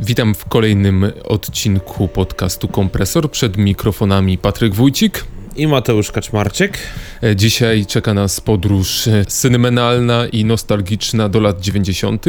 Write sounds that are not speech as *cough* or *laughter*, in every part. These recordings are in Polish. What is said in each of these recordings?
Witam w kolejnym odcinku podcastu Kompresor. Przed mikrofonami Patryk Wójcik. I Mateusz Kaczmarczyk. E, Dzisiaj czeka nas podróż e, sentymentalna i nostalgiczna do lat 90.,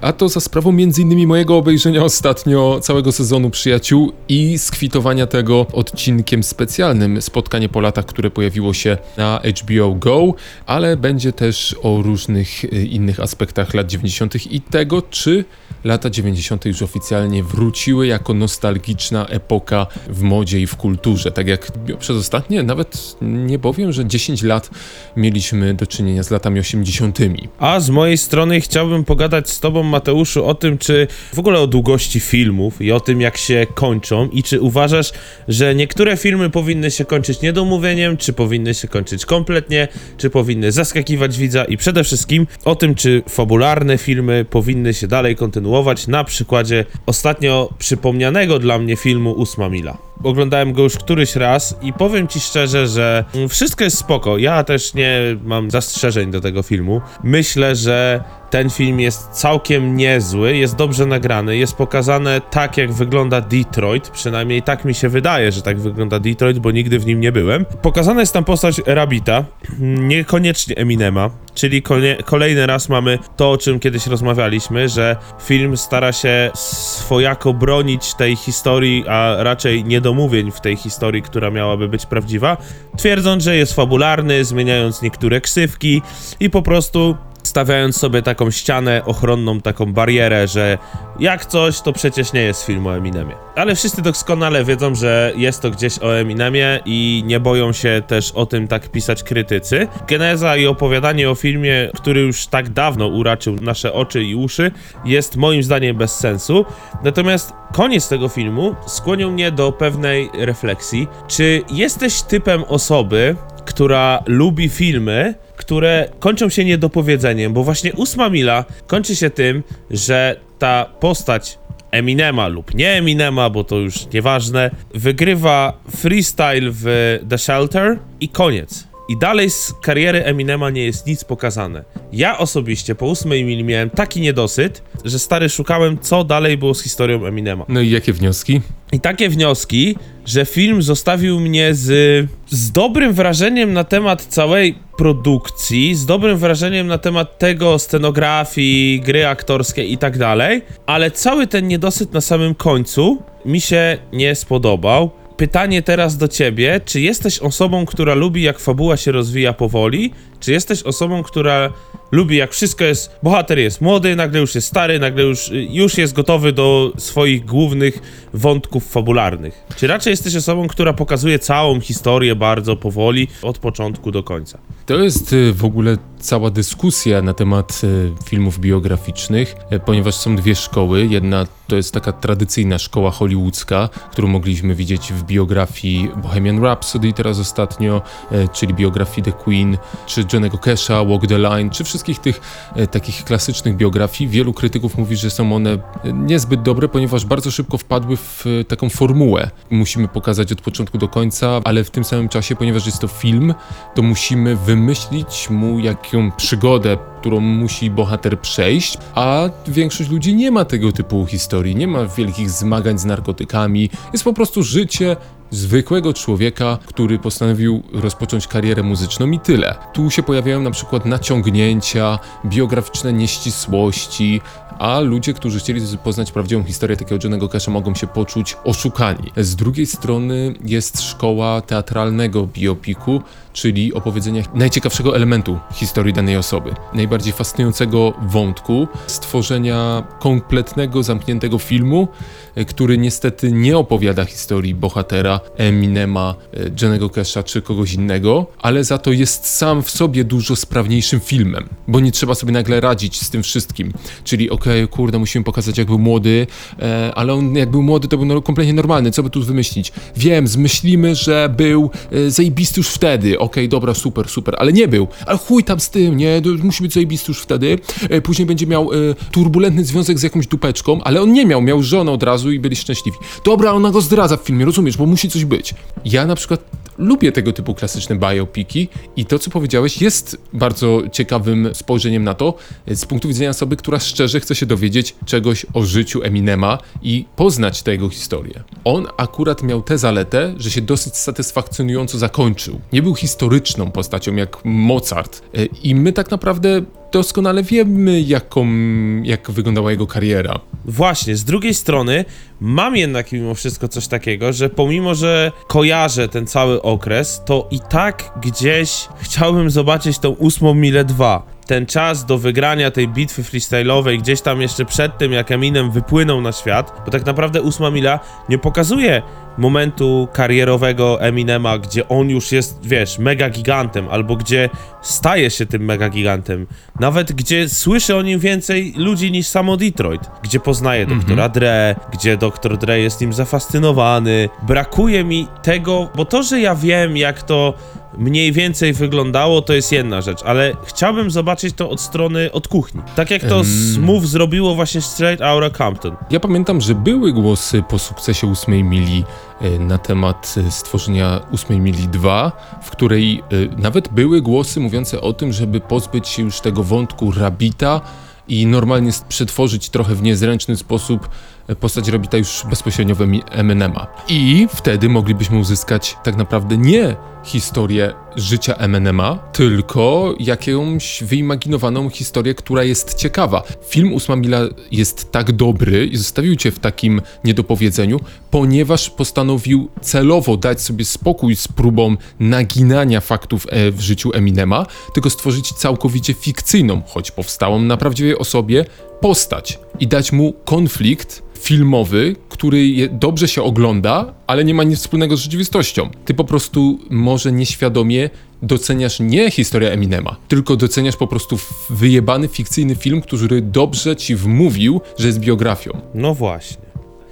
a to za sprawą m.in. mojego obejrzenia ostatnio całego sezonu Przyjaciół i skwitowania tego odcinkiem specjalnym Spotkanie po latach, które pojawiło się na HBO Go, ale będzie też o różnych e, innych aspektach lat 90. i tego, czy lata 90. już oficjalnie wróciły jako nostalgiczna epoka w modzie i w kulturze. Tak jak przez ostatnie, nawet nie powiem, że 10 lat mieliśmy do czynienia z latami 80. A z mojej strony chciałbym pogadać z Tobą, Mateuszu, o tym, czy w ogóle o długości filmów i o tym, jak się kończą, i czy uważasz, że niektóre filmy powinny się kończyć niedomówieniem, czy powinny się kończyć kompletnie, czy powinny zaskakiwać widza, i przede wszystkim o tym, czy fabularne filmy powinny się dalej kontynuować, na przykładzie ostatnio przypomnianego dla mnie filmu Ósma Mila. Oglądałem go już któryś raz i powiem ci szczerze, że mm, wszystko jest spoko. Ja też nie mam zastrzeżeń do tego filmu. Myślę, że ten film jest całkiem niezły, jest dobrze nagrany, jest pokazane tak, jak wygląda Detroit. Przynajmniej tak mi się wydaje, że tak wygląda Detroit, bo nigdy w nim nie byłem. Pokazana jest tam postać Rabita, niekoniecznie Eminema, czyli kolejny raz mamy to, o czym kiedyś rozmawialiśmy, że film stara się swojako bronić tej historii, a raczej niedomówień w tej historii, która miałaby być prawdziwa, twierdząc, że jest fabularny, zmieniając niektóre ksywki i po prostu stawiając sobie taką ścianę ochronną, taką barierę, że jak coś, to przecież nie jest film o Eminemie. Ale wszyscy doskonale wiedzą, że jest to gdzieś o Eminemie i nie boją się też o tym tak pisać krytycy. Geneza i opowiadanie o filmie, który już tak dawno uraczył nasze oczy i uszy, jest moim zdaniem bez sensu. Natomiast koniec tego filmu skłonił mnie do pewnej refleksji. Czy jesteś typem osoby, która lubi filmy, które kończą się niedopowiedzeniem, bo właśnie ósma mila kończy się tym, że ta postać Eminema lub nie Eminema, bo to już nieważne, wygrywa freestyle w The Shelter i koniec. I dalej z kariery Eminema nie jest nic pokazane. Ja osobiście po ósmej mili miałem taki niedosyt, że stary szukałem, co dalej było z historią Eminema. No i jakie wnioski? I takie wnioski, że film zostawił mnie z, z dobrym wrażeniem na temat całej produkcji, z dobrym wrażeniem na temat tego, scenografii, gry aktorskiej i tak dalej, ale cały ten niedosyt na samym końcu mi się nie spodobał. Pytanie teraz do ciebie, czy jesteś osobą, która lubi jak fabuła się rozwija powoli, czy jesteś osobą, która lubi jak wszystko jest, bohater jest młody, nagle już jest stary, nagle już, już jest gotowy do swoich głównych wątków fabularnych. Czy raczej jesteś osobą, która pokazuje całą historię bardzo powoli, od początku do końca? To jest y, w ogóle cała dyskusja na temat y, filmów biograficznych, y, ponieważ są dwie szkoły. Jedna to jest taka tradycyjna szkoła hollywoodzka, którą mogliśmy widzieć w biografii Bohemian Rhapsody teraz ostatnio, czyli biografii The Queen, czy Johnego Cash'a, Walk the Line, czy wszystkich tych y, takich klasycznych biografii. Wielu krytyków mówi, że są one y, niezbyt dobre, ponieważ bardzo szybko wpadły w y, taką formułę. Musimy pokazać od początku do końca, ale w tym samym czasie, ponieważ jest to film, to musimy wymyślić mu jaką przygodę, którą musi bohater przejść, a większość ludzi nie ma tego typu historii, nie ma wielkich zmagań z narkotykami. Jest po prostu życie zwykłego człowieka, który postanowił rozpocząć karierę muzyczną i tyle. Tu się pojawiają na przykład naciągnięcia, biograficzne nieścisłości, a ludzie, którzy chcieli poznać prawdziwą historię takiego Johnego Cash'a mogą się poczuć oszukani. Z drugiej strony jest szkoła teatralnego biopiku, czyli opowiedzenia najciekawszego elementu historii danej osoby, najbardziej fascynującego wątku, stworzenia kompletnego, zamkniętego filmu, e, który niestety nie opowiada historii bohatera Eminema, e, Johnego Cash'a czy kogoś innego, ale za to jest sam w sobie dużo sprawniejszym filmem, bo nie trzeba sobie nagle radzić z tym wszystkim, czyli okej, kurde, musimy pokazać jak był młody, e, ale on jak był młody to był kompletnie normalny, co by tu wymyślić? Wiem, zmyślimy, że był zajebisty już wtedy, okej, dobra, super, super, ale nie był. Ale chuj tam z tym, nie, musi być zajebisty już wtedy. E, później będzie miał e, turbulentny związek z jakąś dupeczką, ale on nie miał, miał żonę od razu i byli szczęśliwi. Dobra, ona go zdradza w filmie, rozumiesz, bo musi coś być. Ja na przykład lubię tego typu klasyczne biopiki i to, co powiedziałeś, jest bardzo ciekawym spojrzeniem na to e, z punktu widzenia osoby, która szczerze chce się dowiedzieć czegoś o życiu Eminema i poznać tę jego historię. On akurat miał tę zaletę, że się dosyć satysfakcjonująco zakończył. Nie był historyczną postacią jak Mozart E, i my tak naprawdę doskonale wiemy, jaką, jak wyglądała jego kariera. Właśnie, z drugiej strony mam jednak mimo wszystko coś takiego, że pomimo, że kojarzę ten cały okres, to i tak gdzieś chciałbym zobaczyć tą ósmą milę 2. Ten czas do wygrania tej bitwy freestyle'owej gdzieś tam jeszcze przed tym, jak Eminem wypłynął na świat, bo tak naprawdę ósma mila nie pokazuje momentu karierowego Eminema, gdzie on już jest, wiesz, mega gigantem, albo gdzie staje się tym mega gigantem. Nawet gdzie słyszy o nim więcej ludzi niż samo Detroit, gdzie poznaje doktora Dre, gdzie doktor Dre jest nim zafascynowany. Brakuje mi tego, bo to, że ja wiem, jak to mniej więcej wyglądało, to jest jedna rzecz, ale chciałbym zobaczyć to od strony, od kuchni. Tak jak to Smooth zrobiło właśnie Straight Outta Compton. Ja pamiętam, że były głosy po sukcesie 8 mili e, na temat e, stworzenia 8 mili 2, w której e, nawet były głosy mówiące o tym, żeby pozbyć się już tego wątku Rabita i normalnie przetworzyć trochę w niezręczny sposób postać Rabita już bezpośrednio w Emi- Eminema. I wtedy moglibyśmy uzyskać tak naprawdę nie historię życia Eminema, tylko jakąś wyimaginowaną historię, która jest ciekawa. Film Ósma Mila jest tak dobry i zostawił cię w takim niedopowiedzeniu, ponieważ postanowił celowo dać sobie spokój z próbą naginania faktów e, w życiu Eminema, tylko stworzyć całkowicie fikcyjną, choć powstałą na prawdziwej osobie, postać i dać mu konflikt filmowy, który dobrze się ogląda, ale nie ma nic wspólnego z rzeczywistością. Ty po prostu może nieświadomie doceniasz nie historię Eminema, tylko doceniasz po prostu wyjebany fikcyjny film, który dobrze ci wmówił, że jest biografią. No właśnie.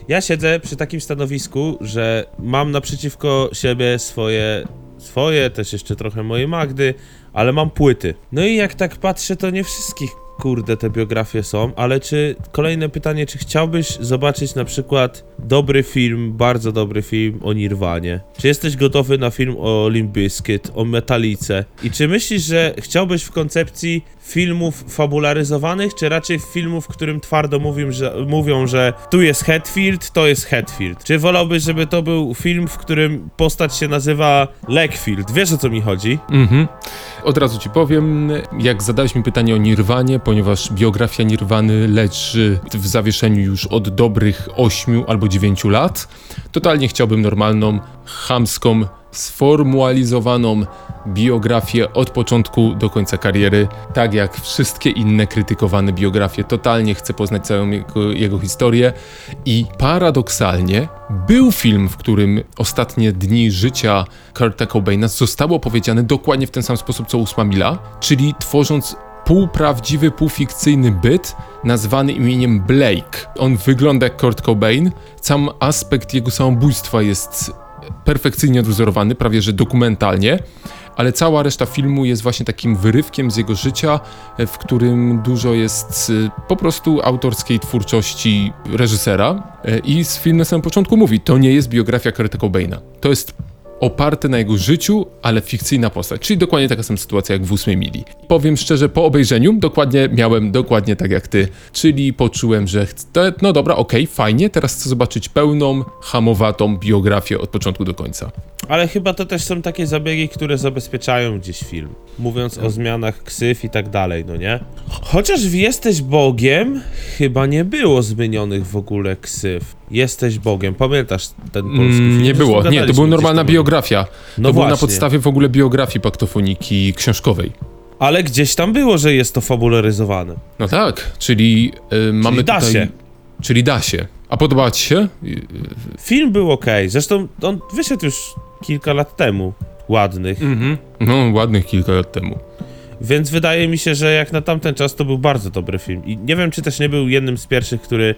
Ja siedzę przy takim stanowisku, że mam naprzeciwko siebie swoje, swoje, też jeszcze trochę moje Magdy, ale mam płyty. No i jak tak patrzę, to nie wszystkich kurde te biografie są, ale czy kolejne pytanie, czy chciałbyś zobaczyć na przykład dobry film, bardzo dobry film o Nirwanie? Czy jesteś gotowy na film o Limp Bizkit, o Metalice? I czy myślisz, że chciałbyś w koncepcji filmów fabularyzowanych, czy raczej filmów, w którym twardo mówią, że, mówią, że tu jest Hetfield, to jest Hetfield? Czy wolałbyś, żeby to był film, w którym postać się nazywa Legfield? Wiesz o co mi chodzi? Mhm. Od razu ci powiem, jak zadałeś mi pytanie o Nirwanie, ponieważ biografia Nirwany leży w zawieszeniu już od dobrych 8 albo 9 lat, totalnie chciałbym normalną, chamską, sformualizowaną biografię od początku do końca kariery, tak jak wszystkie inne krytykowane biografie. Totalnie chcę poznać całą jego, jego historię i paradoksalnie był film, w którym ostatnie dni życia Kurta Cobaina zostało opowiedziane dokładnie w ten sam sposób co Ósma Mila, czyli tworząc półprawdziwy, półfikcyjny byt nazwany imieniem Blake. On wygląda jak Kurt Cobain, sam aspekt jego samobójstwa jest perfekcyjnie odwzorowany, prawie że dokumentalnie, ale cała reszta filmu jest właśnie takim wyrywkiem z jego życia, e, w którym dużo jest e, po prostu autorskiej twórczości reżysera. E, I z film na samym początku mówi, to nie jest biografia Kurta Cobaina. To jest oparte na jego życiu, ale fikcyjna postać. Czyli dokładnie taka sama sytuacja jak w ósmej mili. Powiem szczerze, po obejrzeniu dokładnie miałem dokładnie tak jak ty, czyli poczułem, że chcę, no dobra, okej, fajnie, teraz chcę zobaczyć pełną, hamowatą biografię od początku do końca. Ale chyba to też są takie zabiegi, które zabezpieczają gdzieś film. Mówiąc o zmianach ksyw i tak dalej, no nie? Chociaż w Jesteś Bogiem chyba nie było zmienionych w ogóle ksyw. Jesteś Bogiem. Pamiętasz ten polski film? Mm, nie było, nie, to była normalna biografia. No to było na podstawie w ogóle biografii paktofoniki książkowej. Ale gdzieś tam było, że jest to fabularyzowane. No tak, czyli y, mamy da tutaj... się. Czyli da się. A podobała ci się? Y, Film był ok. Zresztą on wyszedł już kilka lat temu. Ładnych. Mhm. No, ładnych kilka lat temu. Więc wydaje mi się, że jak na tamten czas to był bardzo dobry film. I nie wiem, czy też nie był jednym z pierwszych, który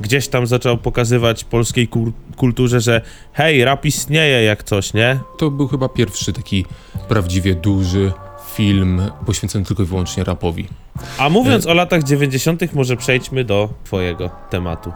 gdzieś tam zaczął pokazywać polskiej kulturze, że hej, rap istnieje jak coś, nie? To był chyba pierwszy taki prawdziwie duży film poświęcony tylko i wyłącznie rapowi. A mówiąc o latach 90., może przejdźmy do twojego tematu.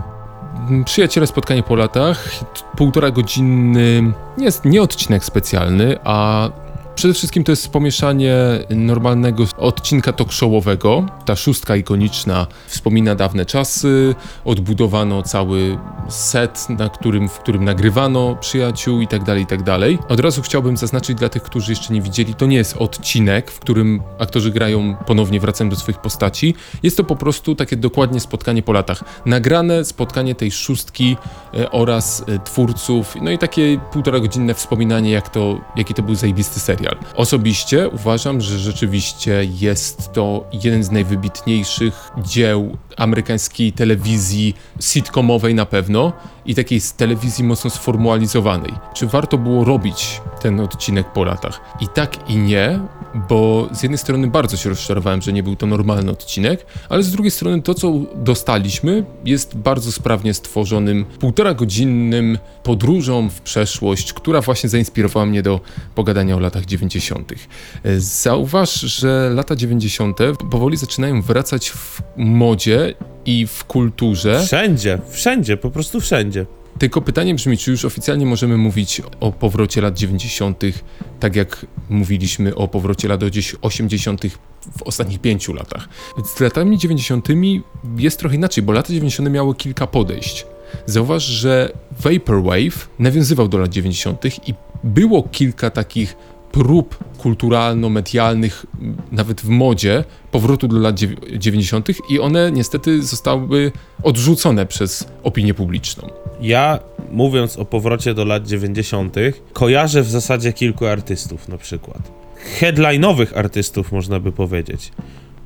Przyjaciele, spotkanie po latach, półtora godzinny, jest, nie odcinek specjalny, a przede wszystkim to jest pomieszanie normalnego odcinka talk showowego. Ta szóstka ikoniczna wspomina dawne czasy, odbudowano cały set, na którym, w którym nagrywano przyjaciół i tak dalej, i tak. Od razu chciałbym zaznaczyć dla tych, którzy jeszcze nie widzieli, to nie jest odcinek, w którym aktorzy grają ponownie, wracają do swoich postaci. Jest to po prostu takie dokładnie spotkanie po latach. Nagrane spotkanie tej szóstki e, oraz e, twórców, no i takie półtora godzinne wspominanie, jak to, jaki to był zajebisty serial. Osobiście uważam, że rzeczywiście jest to jeden z najwybitniejszych dzieł amerykańskiej telewizji sitcomowej na pewno i takiej z telewizji mocno sformualizowanej. Czy warto było robić ten odcinek po latach? I tak i nie, bo z jednej strony bardzo się rozczarowałem, że nie był to normalny odcinek, ale z drugiej strony to, co dostaliśmy, jest bardzo sprawnie stworzonym, półtora godzinnym podróżą w przeszłość, która właśnie zainspirowała mnie do pogadania o latach 90. Zauważ, że lata 90. powoli zaczynają wracać w modzie i w kulturze. Wszędzie, wszędzie, po prostu wszędzie. Tylko pytanie brzmi, czy już oficjalnie możemy mówić o powrocie lat 90., tak jak mówiliśmy o powrocie lat gdzieś 80. w ostatnich pięciu latach. Z latami 90. jest trochę inaczej, bo lata 90. miały kilka podejść. Zauważ, że Vaporwave nawiązywał do lat 90. i było kilka takich prób kulturalno-medialnych, nawet w modzie, powrotu do lat dziew- 90. i one niestety zostały odrzucone przez opinię publiczną. Ja, mówiąc o powrocie do lat 90., kojarzę w zasadzie kilku artystów na przykład. Headline'owych artystów, można by powiedzieć.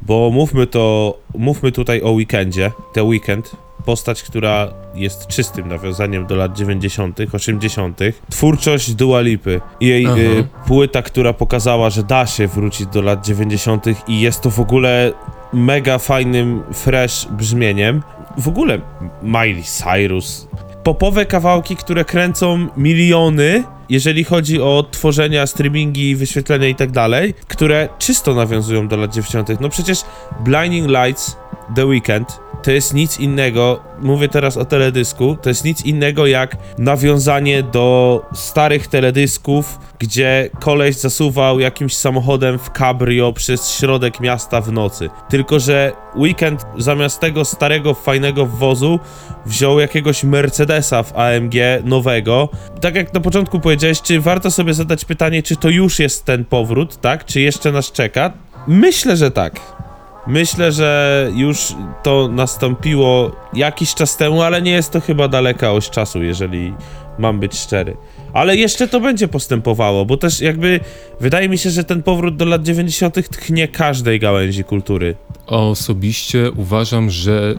Bo mówmy to, mówmy tutaj o Weekendzie. The Weekend, postać, która jest czystym nawiązaniem do lat 90., 80., twórczość Dua Lipy. Jej Aha. y, płyta, która pokazała, że da się wrócić do lat 90. i jest to w ogóle mega fajnym, fresh brzmieniem. W ogóle Miley Cyrus. Popowe kawałki, które kręcą miliony, jeżeli chodzi o tworzenia, streamingi, wyświetlenia i tak dalej, które czysto nawiązują do lat 90. No przecież Blinding Lights, The Weeknd, to jest nic innego, mówię teraz o teledysku, to jest nic innego jak nawiązanie do starych teledysków, gdzie koleś zasuwał jakimś samochodem w cabrio przez środek miasta w nocy. Tylko, że Weekend zamiast tego starego, fajnego wozu wziął jakiegoś Mercedesa w AMG nowego. Tak jak na początku powiedziałeś, czy warto sobie zadać pytanie, czy to już jest ten powrót, tak? Czy jeszcze nas czeka? Myślę, że tak. Myślę, że już to nastąpiło jakiś czas temu, ale nie jest to chyba daleka oś czasu, jeżeli mam być szczery. Ale jeszcze to będzie postępowało, bo też jakby wydaje mi się, że ten powrót do lat 90. tchnie każdej gałęzi kultury. Osobiście uważam, że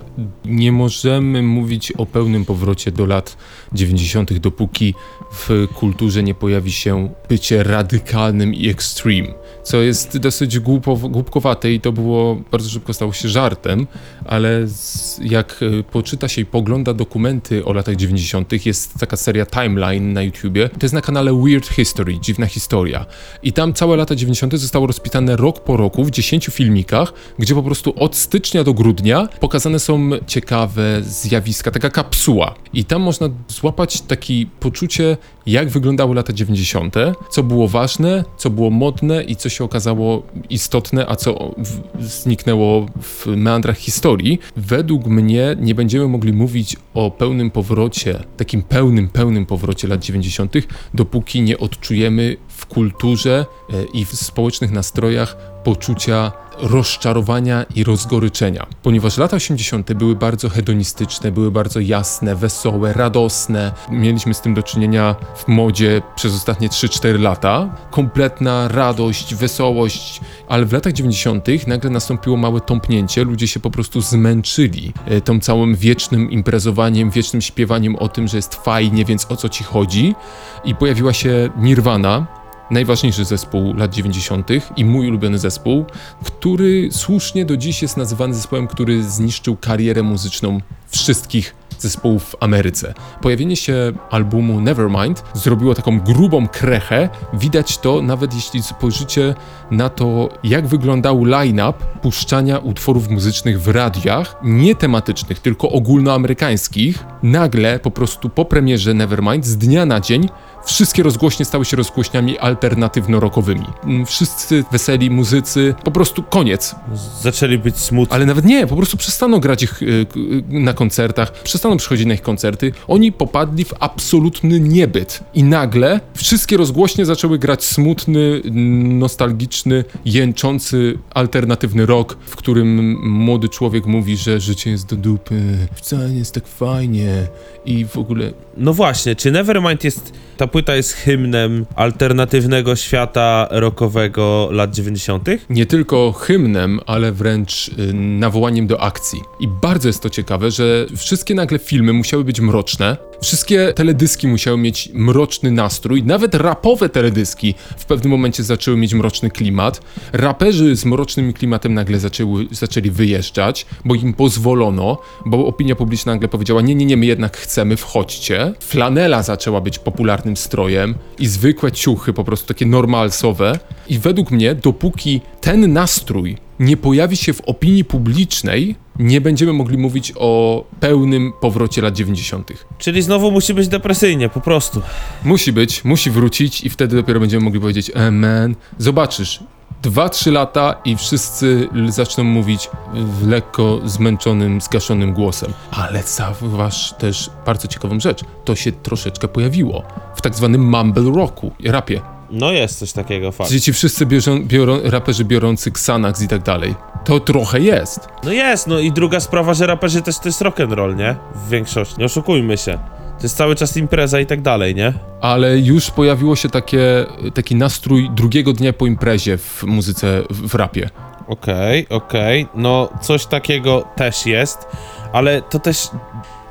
nie możemy mówić o pełnym powrocie do lat 90., dopóki w kulturze nie pojawi się bycie radykalnym i extreme, co jest dosyć głupo, głupkowate i to było bardzo szybko stało się żartem, ale z, jak e, poczyta się i pogląda dokumenty o latach 90., jest taka seria Timeline na YouTubie, to jest na kanale Weird History, dziwna historia. I tam całe lata 90. zostało rozpisane rok po roku w 10 filmikach, gdzie po prostu od stycznia do grudnia pokazane są ciekawe zjawiska, taka kapsuła. I tam można złapać takie poczucie, jak wyglądały lata 90., co było ważne, co było modne i co się okazało istotne, a co zniknęło w meandrach historii. Według mnie nie będziemy mogli mówić o pełnym powrocie, takim pełnym, pełnym powrocie lat 90., dopóki nie odczujemy w kulturze e, i w społecznych nastrojach poczucia rozczarowania i rozgoryczenia. Ponieważ lata 80. były bardzo hedonistyczne, były bardzo jasne, wesołe, radosne. Mieliśmy z tym do czynienia w modzie przez ostatnie 3-4 lata. Kompletna radość, wesołość, ale w latach 90. nagle nastąpiło małe tąpnięcie. Ludzie się po prostu zmęczyli e, tą całym wiecznym imprezowaniem, wiecznym śpiewaniem o tym, że jest fajnie, więc o co ci chodzi. I pojawiła się Nirvana, najważniejszy zespół lat 90. i mój ulubiony zespół, który słusznie do dziś jest nazywany zespołem, który zniszczył karierę muzyczną wszystkich zespołów w Ameryce. Pojawienie się albumu Nevermind zrobiło taką grubą krechę. Widać to nawet jeśli spojrzycie na to, jak wyglądał line-up puszczania utworów muzycznych w radiach, nie tematycznych, tylko ogólnoamerykańskich. Nagle, po prostu po premierze Nevermind, z dnia na dzień Wszystkie rozgłośnie stały się rozgłośniami alternatywno-rockowymi. Mm, Wszyscy weseli muzycy, po prostu koniec. Zaczęli być smutni. Ale nawet nie, po prostu przestaną grać ich y, y, na koncertach, przestaną przychodzić na ich koncerty. Oni popadli w absolutny niebyt. I nagle wszystkie rozgłośnie zaczęły grać smutny, nostalgiczny, jęczący, alternatywny rock, w którym młody człowiek mówi, że życie jest do dupy, wcale nie jest tak fajnie i w ogóle No właśnie, czy Nevermind jest. Ta płyta jest hymnem alternatywnego świata rockowego lat 90.? nie tylko hymnem, ale wręcz y, nawołaniem do akcji. I bardzo jest to ciekawe, że wszystkie nagle filmy musiały być mroczne, wszystkie teledyski musiały mieć mroczny nastrój, nawet rapowe teledyski w pewnym momencie zaczęły mieć mroczny klimat. Raperzy z mrocznym klimatem nagle zaczęły, zaczęli wyjeżdżać, bo im pozwolono, bo opinia publiczna nagle powiedziała: Nie, nie, nie, my jednak chcemy, wchodźcie. Flanela zaczęła być popularnym strojem i zwykłe ciuchy, po prostu takie normalsowe. I według mnie, dopóki ten nastrój nie pojawi się w opinii publicznej, nie będziemy mogli mówić o pełnym powrocie lat 90. Czyli znowu musi być depresyjnie, po prostu. Musi być, musi wrócić i wtedy dopiero będziemy mogli powiedzieć, e man, zobaczysz, 2-3 lata i wszyscy zaczną mówić w lekko zmęczonym, zgaszonym głosem. Ale zauważ też bardzo ciekawą rzecz, to się troszeczkę pojawiło w tak zwanym mumble rocku, rapie. No jest coś takiego, fakt. Gdzie ci wszyscy bierzą, biorą, raperzy biorący Xanax i tak dalej. To trochę jest. No jest, no i druga sprawa, że raperzy też to jest rock'n'roll, nie? W większości. Nie oszukujmy się. To jest cały czas impreza i tak dalej, nie? ale już pojawiło się takie, taki nastrój drugiego dnia po imprezie w muzyce, w, w rapie. Okej, okej. No, coś takiego też jest, ale to też.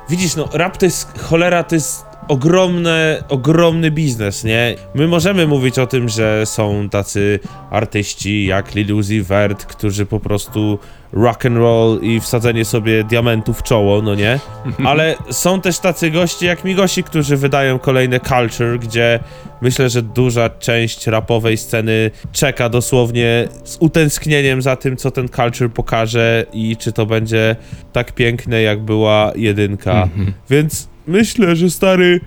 Widzisz, no, rap to jest. Cholera to jest ogromne, ogromny biznes, nie? My możemy mówić o tym, że są tacy artyści jak Lil Uzi Vert, którzy po prostu rock and roll i wsadzenie sobie diamentów w czoło, no nie? *laughs* Ale są też tacy goście jak Migosi, którzy wydają kolejne culture, gdzie myślę, że duża część rapowej sceny czeka dosłownie z utęsknieniem za tym, co ten culture pokaże i czy to będzie tak piękne, jak była jedynka. Więc myślę, że stary.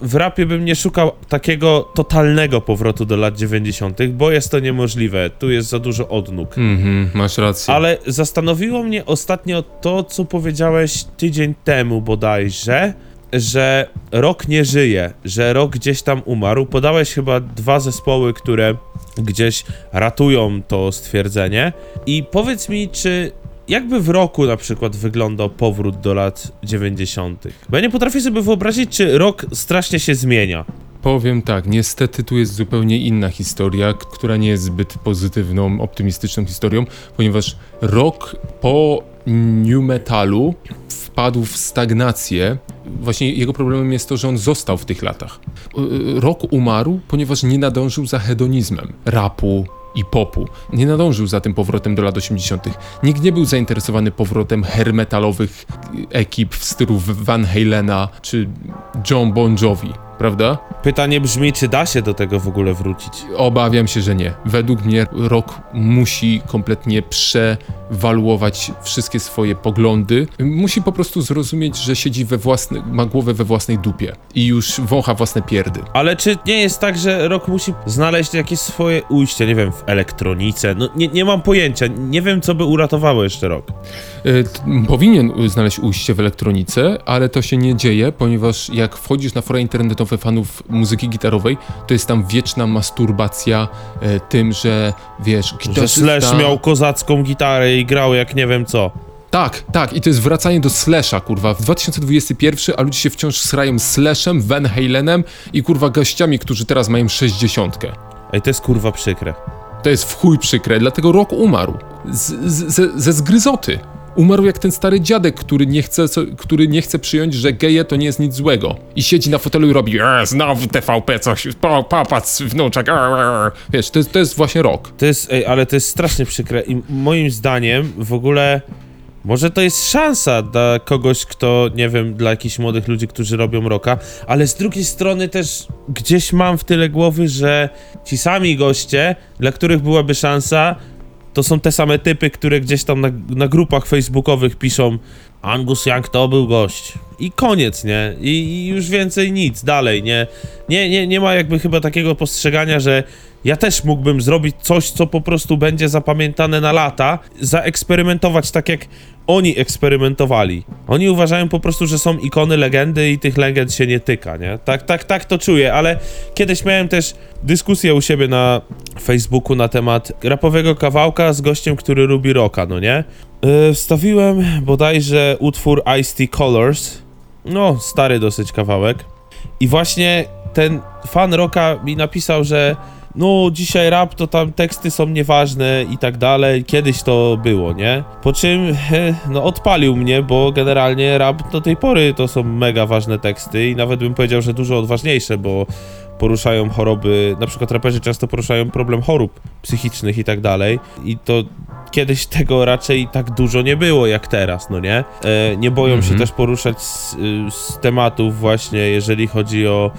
W rapie bym nie szukał takiego totalnego powrotu do lat 90., bo jest to niemożliwe. Tu jest za dużo odnóg. Mhm, masz rację. Ale zastanowiło mnie ostatnio to, co powiedziałeś tydzień temu bodajże, że rok nie żyje, że rok gdzieś tam umarł. Podałeś chyba dwa zespoły, które gdzieś ratują to stwierdzenie. I powiedz mi, czy jakby w roku na przykład wyglądał powrót do lat 90. Bo ja nie potrafię sobie wyobrazić, czy rok strasznie się zmienia. Powiem tak, niestety tu jest zupełnie inna historia, która nie jest zbyt pozytywną, optymistyczną historią, ponieważ rok po new metalu wpadł w stagnację. Właśnie jego problemem jest to, że on został w tych latach. Y, Rok umarł, ponieważ nie nadążył za hedonizmem rapu i popu. Nie nadążył za tym powrotem do lat 80. Nikt nie był zainteresowany powrotem hair metalowych ekip w stylu Van Halena czy John Bon Jovi, prawda? Pytanie brzmi, czy da się do tego w ogóle wrócić? Obawiam się, że nie. Według mnie rok musi kompletnie przewaluować wszystkie swoje poglądy. Musi po prostu zrozumieć, że siedzi we własnej, ma głowę we własnej dupie i już wącha własne pierdy. Ale czy nie jest tak, że rok musi znaleźć jakieś swoje ujście, nie wiem, w elektronice? No nie, nie mam pojęcia, nie wiem, co by uratowało jeszcze rok. Y, Powinien znaleźć ujście w elektronice, ale to się nie dzieje, ponieważ jak wchodzisz na fora internetowe fanów muzyki gitarowej, to jest tam wieczna masturbacja e, tym, że wiesz, Że gitarzysta... Slash miał kozacką gitarę i grał jak nie wiem co. Tak, tak, i to jest wracanie do Slasha, kurwa, w 2021, a ludzie się wciąż srają Slashem, Van Halenem i kurwa gościami, którzy teraz mają 60. Ej, to jest kurwa przykre. To jest w chuj przykre, dlatego rok umarł. Z, z, ze, ze zgryzoty. Umarł jak ten stary dziadek, który nie chce, który nie chce przyjąć, że geje to nie jest nic złego. I siedzi na fotelu i robi e, znowu TVP coś, popatrz wnuczek, e, e. Wiesz, to jest, to jest właśnie rok. To jest, ej, ale to jest strasznie przykre i moim zdaniem w ogóle może to jest szansa dla kogoś, kto, nie wiem, dla jakichś młodych ludzi, którzy robią roka, ale z drugiej strony też gdzieś mam w tyle głowy, że ci sami goście, dla których byłaby szansa, to są te same typy, które gdzieś tam na, na grupach facebookowych piszą Angus Young to był gość. I koniec, nie? I, I już więcej nic, dalej, nie? Nie, nie? nie ma jakby chyba takiego postrzegania, że ja też mógłbym zrobić coś, co po prostu będzie zapamiętane na lata, zaeksperymentować tak jak oni eksperymentowali. Oni uważają po prostu, że są ikony legendy i tych legend się nie tyka, nie? Tak, tak, tak to czuję, ale kiedyś miałem też dyskusję u siebie na Facebooku na temat rapowego kawałka z gościem, który lubi rocka, no nie? Yy, wstawiłem bodajże utwór Ice-T Colors, no stary dosyć kawałek i właśnie ten fan rocka mi napisał, że no dzisiaj rap to tam teksty są nieważne i tak dalej, kiedyś to było, nie? Po czym no odpalił mnie, bo generalnie rap do tej pory to są mega ważne teksty i nawet bym powiedział, że dużo odważniejsze, bo poruszają choroby, na przykład raperzy często poruszają problem chorób psychicznych i tak dalej i to kiedyś *laughs* tego raczej tak dużo nie było jak teraz, no nie? E, nie boją Mhm. się też poruszać z, y, z tematów właśnie, jeżeli chodzi o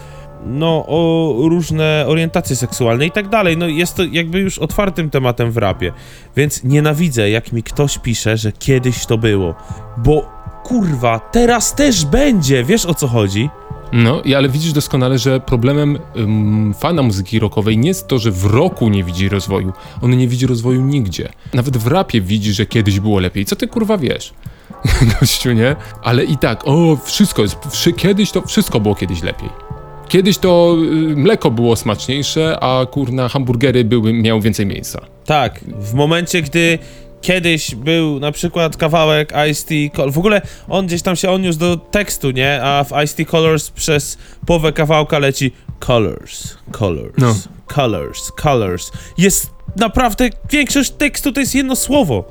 no, o różne orientacje seksualne i tak dalej. No, jest to jakby już otwartym tematem w rapie. Więc nienawidzę, jak mi ktoś pisze, że kiedyś to było. Bo kurwa, teraz też będzie, wiesz o co chodzi? No, ale widzisz doskonale, że problemem ym, fana muzyki rockowej nie jest to, że w roku nie widzi rozwoju. On nie widzi rozwoju nigdzie. Nawet w rapie widzi, że kiedyś było lepiej. Co ty kurwa wiesz? *laughs* Gościu, nie? Ale i tak, o, wszystko jest, wszy, kiedyś to, wszystko było kiedyś lepiej. Kiedyś to y, mleko było smaczniejsze, a kurna hamburgery były, miały więcej miejsca. Tak, w momencie, gdy kiedyś był na przykład kawałek Ice-T, Col- w ogóle on gdzieś tam się odniósł do tekstu, nie? A w Ice-T Colors przez połowę kawałka leci Colors, Colors, No. Colors, Colors. Jest naprawdę, większość tekstu to jest jedno słowo,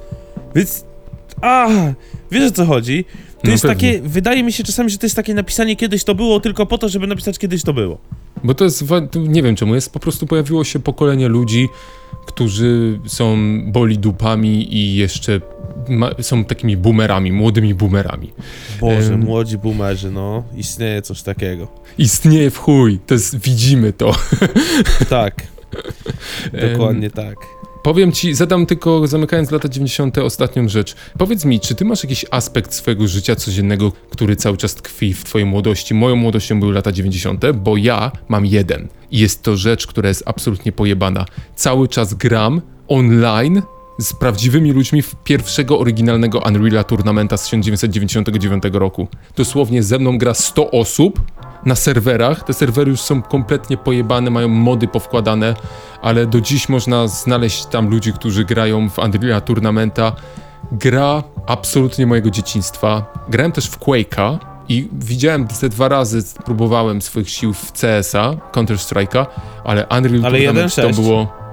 więc, a, wiesz o co chodzi? To No jest pewnie. takie, wydaje mi się czasami, że to jest takie napisanie kiedyś to było tylko po to, żeby napisać kiedyś to było. Bo to jest, nie wiem czemu, jest po prostu pojawiło się pokolenie ludzi, którzy są boli dupami i jeszcze ma, są takimi boomerami, młodymi boomerami. Boże, Em. młodzi boomerzy, no, istnieje coś takiego. Istnieje w chuj, to jest, widzimy to. Tak, *laughs* dokładnie tak. Powiem ci, zadam tylko, zamykając lata 90. ostatnią rzecz. Powiedz mi, czy ty masz jakiś aspekt swojego życia codziennego, który cały czas tkwi w twojej młodości? Moją młodością były lata 90., bo ja mam jeden. I jest to rzecz, która jest absolutnie pojebana. Cały czas gram online z prawdziwymi ludźmi w pierwszego oryginalnego Unreal'a Tournamenta z 1999 roku. Dosłownie ze mną gra 100 osób na serwerach. Te serwery już są kompletnie pojebane, mają mody powkładane, ale do dziś można znaleźć tam ludzi, którzy grają w Unreal'a Tournamenta. Gra absolutnie mojego dzieciństwa. Grałem też w Quake'a i widziałem te dwa razy, próbowałem swoich sił w CS-a, Counter-Strike'a, ale Unreal Ale Tournament to 1.6. było...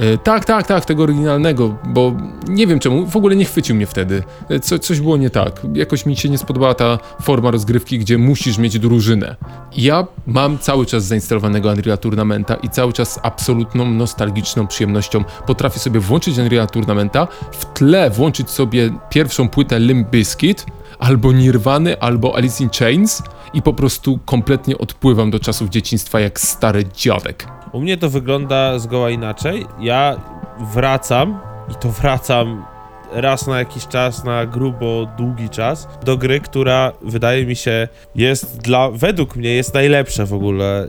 E, Tak, tak, tak, tego oryginalnego, bo nie wiem czemu, w ogóle nie chwycił mnie wtedy. E, Co, coś było nie tak. Jakoś mi się nie spodobała ta forma rozgrywki, gdzie musisz mieć drużynę. Ja mam cały czas zainstalowanego Unreal Tournamenta i cały czas z absolutną nostalgiczną przyjemnością potrafię sobie włączyć Unreal Tournamenta, w tle włączyć sobie pierwszą płytę Limp Bizkit, albo Nirwany, albo Alice in Chains i po prostu kompletnie odpływam do czasów dzieciństwa jak stary dziadek. U mnie to wygląda zgoła inaczej. Ja wracam i to wracam raz na jakiś czas, na grubo długi czas, do gry, która wydaje mi się jest dla, według mnie jest najlepsza w ogóle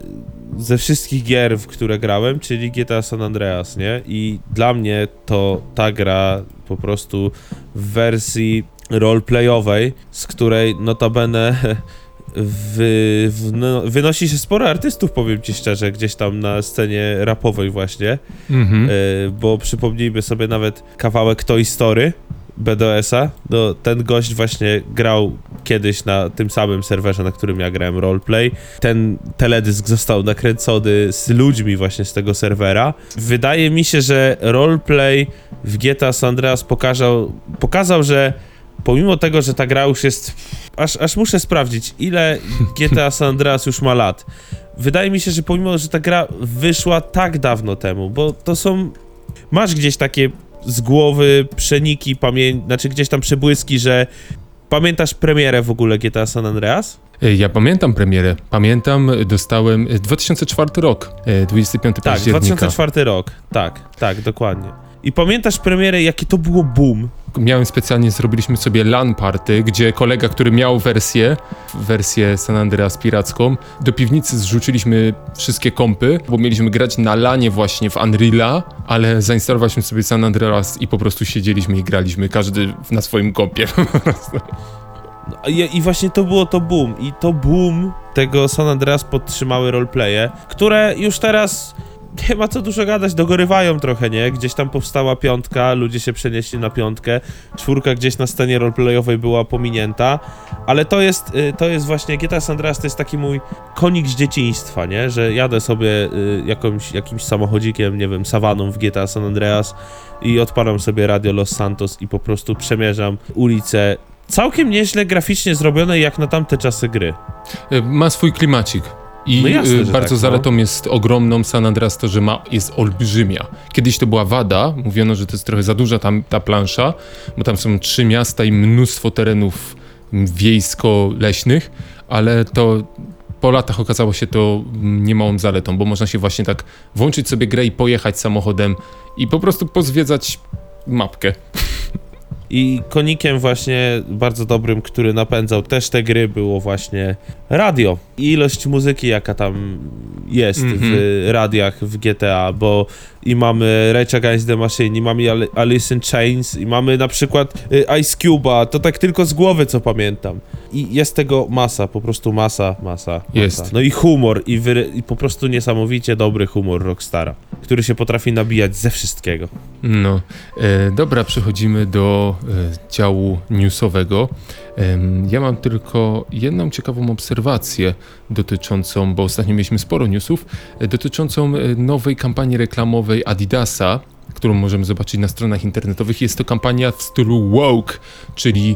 ze wszystkich gier, w które grałem, czyli GTA San Andreas, nie? I dla mnie to ta gra po prostu w wersji roleplayowej, z której notabene *laughs* wy, no, wynosi się sporo artystów, powiem ci szczerze, gdzieś tam na scenie rapowej właśnie, Mhm. e, bo przypomnijmy sobie nawet kawałek Toy Story BDS-a, no, ten gość właśnie grał kiedyś na tym samym serwerze, na którym ja grałem roleplay. Ten teledysk został nakręcony z ludźmi właśnie z tego serwera. Wydaje mi się, że roleplay w GTA San Andreas pokazał, pokazał że pomimo tego, że ta gra już jest. Aż, aż muszę sprawdzić, ile GTA San Andreas już ma lat. Wydaje mi się, że pomimo, że ta gra wyszła tak dawno temu, bo to są. Masz gdzieś takie z głowy przeniki, pamię... znaczy gdzieś tam przebłyski, że pamiętasz premierę w ogóle GTA San Andreas? E, Ja pamiętam premierę. Pamiętam, e, dostałem e, 2004 rok, e, 25 Tak, października. 2004 rok. Tak, tak, dokładnie. I pamiętasz premierę, jakie to było boom? Miałem specjalnie, zrobiliśmy sobie LAN party, gdzie kolega, który miał wersję, wersję San Andreas piracką, do piwnicy zrzuciliśmy wszystkie kompy, bo mieliśmy grać na LANie właśnie w Unreala, ale zainstalowaliśmy sobie San Andreas i po prostu siedzieliśmy i graliśmy, każdy na swoim kompie. No, I, I właśnie to było to boom. I to boom tego San Andreas podtrzymały roleplaye, które już teraz nie ma co dużo gadać, dogorywają trochę, nie? Gdzieś tam powstała piątka, ludzie się przenieśli na piątkę, czwórka gdzieś na scenie roleplayowej była pominięta, ale to jest, y, to jest właśnie, GTA San Andreas to jest taki mój konik z dzieciństwa, nie? Że jadę sobie y, jakąś, jakimś samochodzikiem, nie wiem, sawaną w GTA San Andreas i odpalam sobie Radio Los Santos i po prostu przemierzam ulicę całkiem nieźle graficznie zrobione jak na tamte czasy gry. E, ma swój klimacik. I No jasne, e, że bardzo tak, no. zaletą jest ogromną San Andreas to, że ma, jest olbrzymia. Kiedyś to była wada, mówiono, że to jest trochę za duża tam ta plansza, bo tam są trzy miasta i mnóstwo terenów wiejsko-leśnych, ale to po latach okazało się to niemałą zaletą, bo można się właśnie tak włączyć sobie grę i pojechać samochodem i po prostu pozwiedzać mapkę. I konikiem właśnie bardzo dobrym, który napędzał też te gry, było właśnie radio. I ilość muzyki, jaka tam jest w Mhm. radiach w GTA, bo i mamy Rage Against the Machine, i mamy Ali- Alice in Chains, i mamy na przykład y, Ice Cube'a, to tak tylko z głowy, co pamiętam. I jest tego masa, po prostu masa, masa, masa. Jest. No i humor, i, i po prostu niesamowicie dobry humor Rockstara, który się potrafi nabijać ze wszystkiego. No, e, dobra, przechodzimy do działu newsowego. Ja mam tylko jedną ciekawą obserwację dotyczącą, bo ostatnio mieliśmy sporo newsów, e, dotyczącą e, nowej kampanii reklamowej Adidasa, którą możemy zobaczyć na stronach internetowych. Jest to kampania w stylu woke, czyli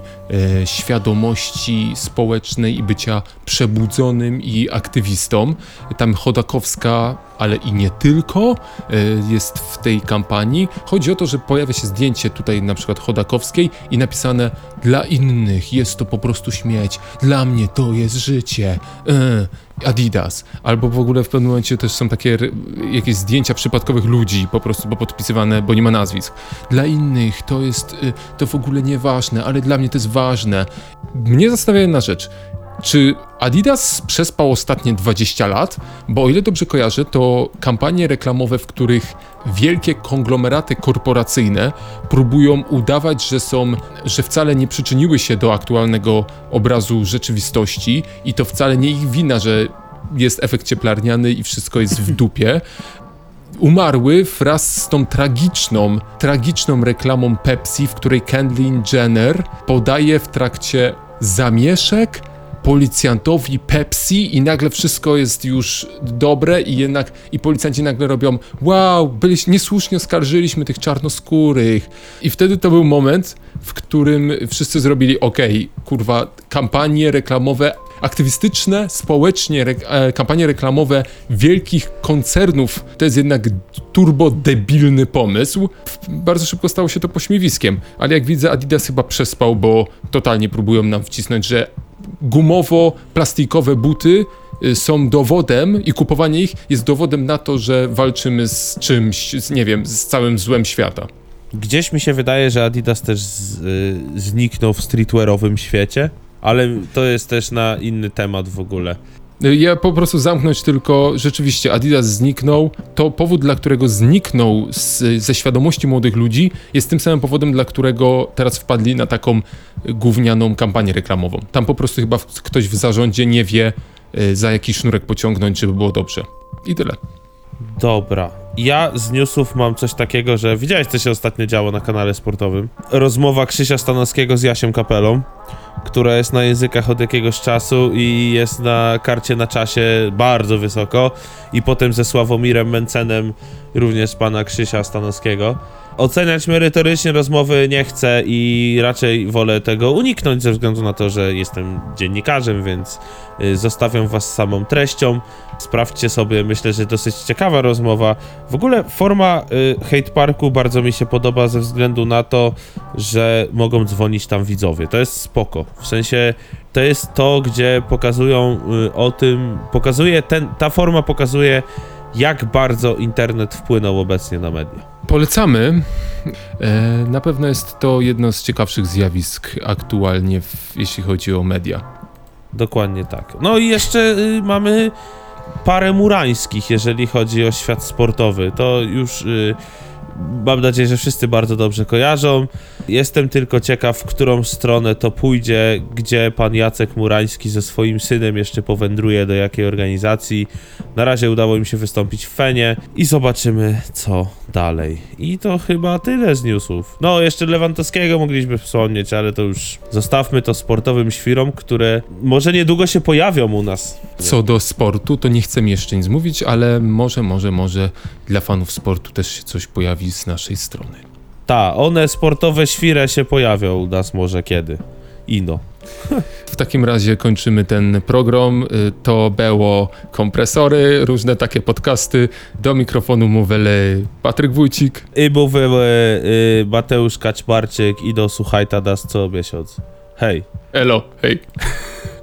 e, świadomości społecznej i bycia przebudzonym i aktywistą. Tam Chodakowska, ale i nie tylko, e, jest w tej kampanii. Chodzi o to, że pojawia się zdjęcie tutaj na przykład Chodakowskiej i napisane dla innych jest to po prostu śmieć, dla mnie to jest życie. E, Adidas. Albo w ogóle w pewnym momencie też są takie jakieś zdjęcia przypadkowych ludzi, po prostu bo podpisywane, bo nie ma nazwisk. Dla innych to jest, y, to w ogóle nieważne, ale dla mnie to jest ważne. Mnie zastanawia jedna rzecz. Czy Adidas przespał ostatnie 20 lat? Bo o ile dobrze kojarzę, to kampanie reklamowe, w których wielkie konglomeraty korporacyjne próbują udawać, że są, że wcale nie przyczyniły się do aktualnego obrazu rzeczywistości i to wcale nie ich wina, że jest efekt cieplarniany i wszystko jest w dupie. Umarły wraz z tą tragiczną, tragiczną reklamą Pepsi, w której Kendall Jenner podaje w trakcie zamieszek policjantowi Pepsi i nagle wszystko jest już dobre i jednak i policjanci nagle robią wow, byliśmy, niesłusznie oskarżyliśmy tych czarnoskórych i wtedy to był moment, w którym wszyscy zrobili okej, kurwa, kampanie reklamowe aktywistyczne, społecznie re, e, kampanie reklamowe wielkich koncernów to jest jednak turbo debilny pomysł. Bardzo szybko stało się to pośmiewiskiem, ale jak widzę Adidas chyba przespał, bo totalnie próbują nam wcisnąć, że gumowo-plastikowe buty y, są dowodem i kupowanie ich jest dowodem na to, że walczymy z czymś, z, nie wiem, z całym złem świata. Gdzieś mi się wydaje, że Adidas też z, y, zniknął w streetwearowym świecie, ale to jest też na inny temat w ogóle. Ja po prostu zamknąć tylko, rzeczywiście Adidas zniknął. To powód, dla którego zniknął z, ze świadomości młodych ludzi, jest tym samym powodem, dla którego teraz wpadli na taką gównianą kampanię reklamową. Tam po prostu chyba ktoś w zarządzie nie wie, y, za jaki sznurek pociągnąć, żeby było dobrze. I tyle. Dobra. Ja z newsów mam coś takiego, że widziałeś, co się ostatnio działo na kanale sportowym. Rozmowa Krzysia Stanowskiego z Jasiem Kapelą, która jest na językach od jakiegoś czasu i jest na karcie na czasie bardzo wysoko. I potem ze Sławomirem Mencenem, również pana Krzysia Stanowskiego. Oceniać merytorycznie rozmowy nie chcę i raczej wolę tego uniknąć ze względu na to, że jestem dziennikarzem, więc y, zostawiam was samą treścią. Sprawdźcie sobie, myślę, że dosyć ciekawa rozmowa. W ogóle forma y, Hate Parku bardzo mi się podoba ze względu na to, że mogą dzwonić tam widzowie. To jest spoko. W sensie to jest to, gdzie pokazują y, o tym, pokazuje ten, ta forma pokazuje jak bardzo internet wpłynął obecnie na media. Polecamy. E, na pewno jest to jedno z ciekawszych zjawisk aktualnie, jeśli chodzi o media. Dokładnie tak. No i jeszcze y, mamy parę murańskich, jeżeli chodzi o świat sportowy. To już y, mam nadzieję, że wszyscy bardzo dobrze kojarzą. Jestem tylko ciekaw, w którą stronę to pójdzie, gdzie pan Jacek Murański ze swoim synem jeszcze powędruje do jakiej organizacji. Na razie udało im się wystąpić w Fenie i zobaczymy, co dalej. I to chyba tyle z newsów. No, jeszcze Lewandowskiego mogliśmy wspomnieć, ale to już zostawmy to sportowym świrom, które może niedługo się pojawią u nas. Co do sportu, to nie chcemy jeszcze nic mówić, ale może, może, może dla fanów sportu też się coś pojawi z naszej strony. Ta, one sportowe świre się pojawią u nas może kiedy. Ino. *laughs* W takim razie kończymy ten program. Y, To było kompresory, różne takie podcasty. Do mikrofonu mówili Patryk Wójcik. I mówiły y, Mateusz Kaczmarczyk i do słuchajta nas co miesiąc. Hej. Elo, hej. *laughs*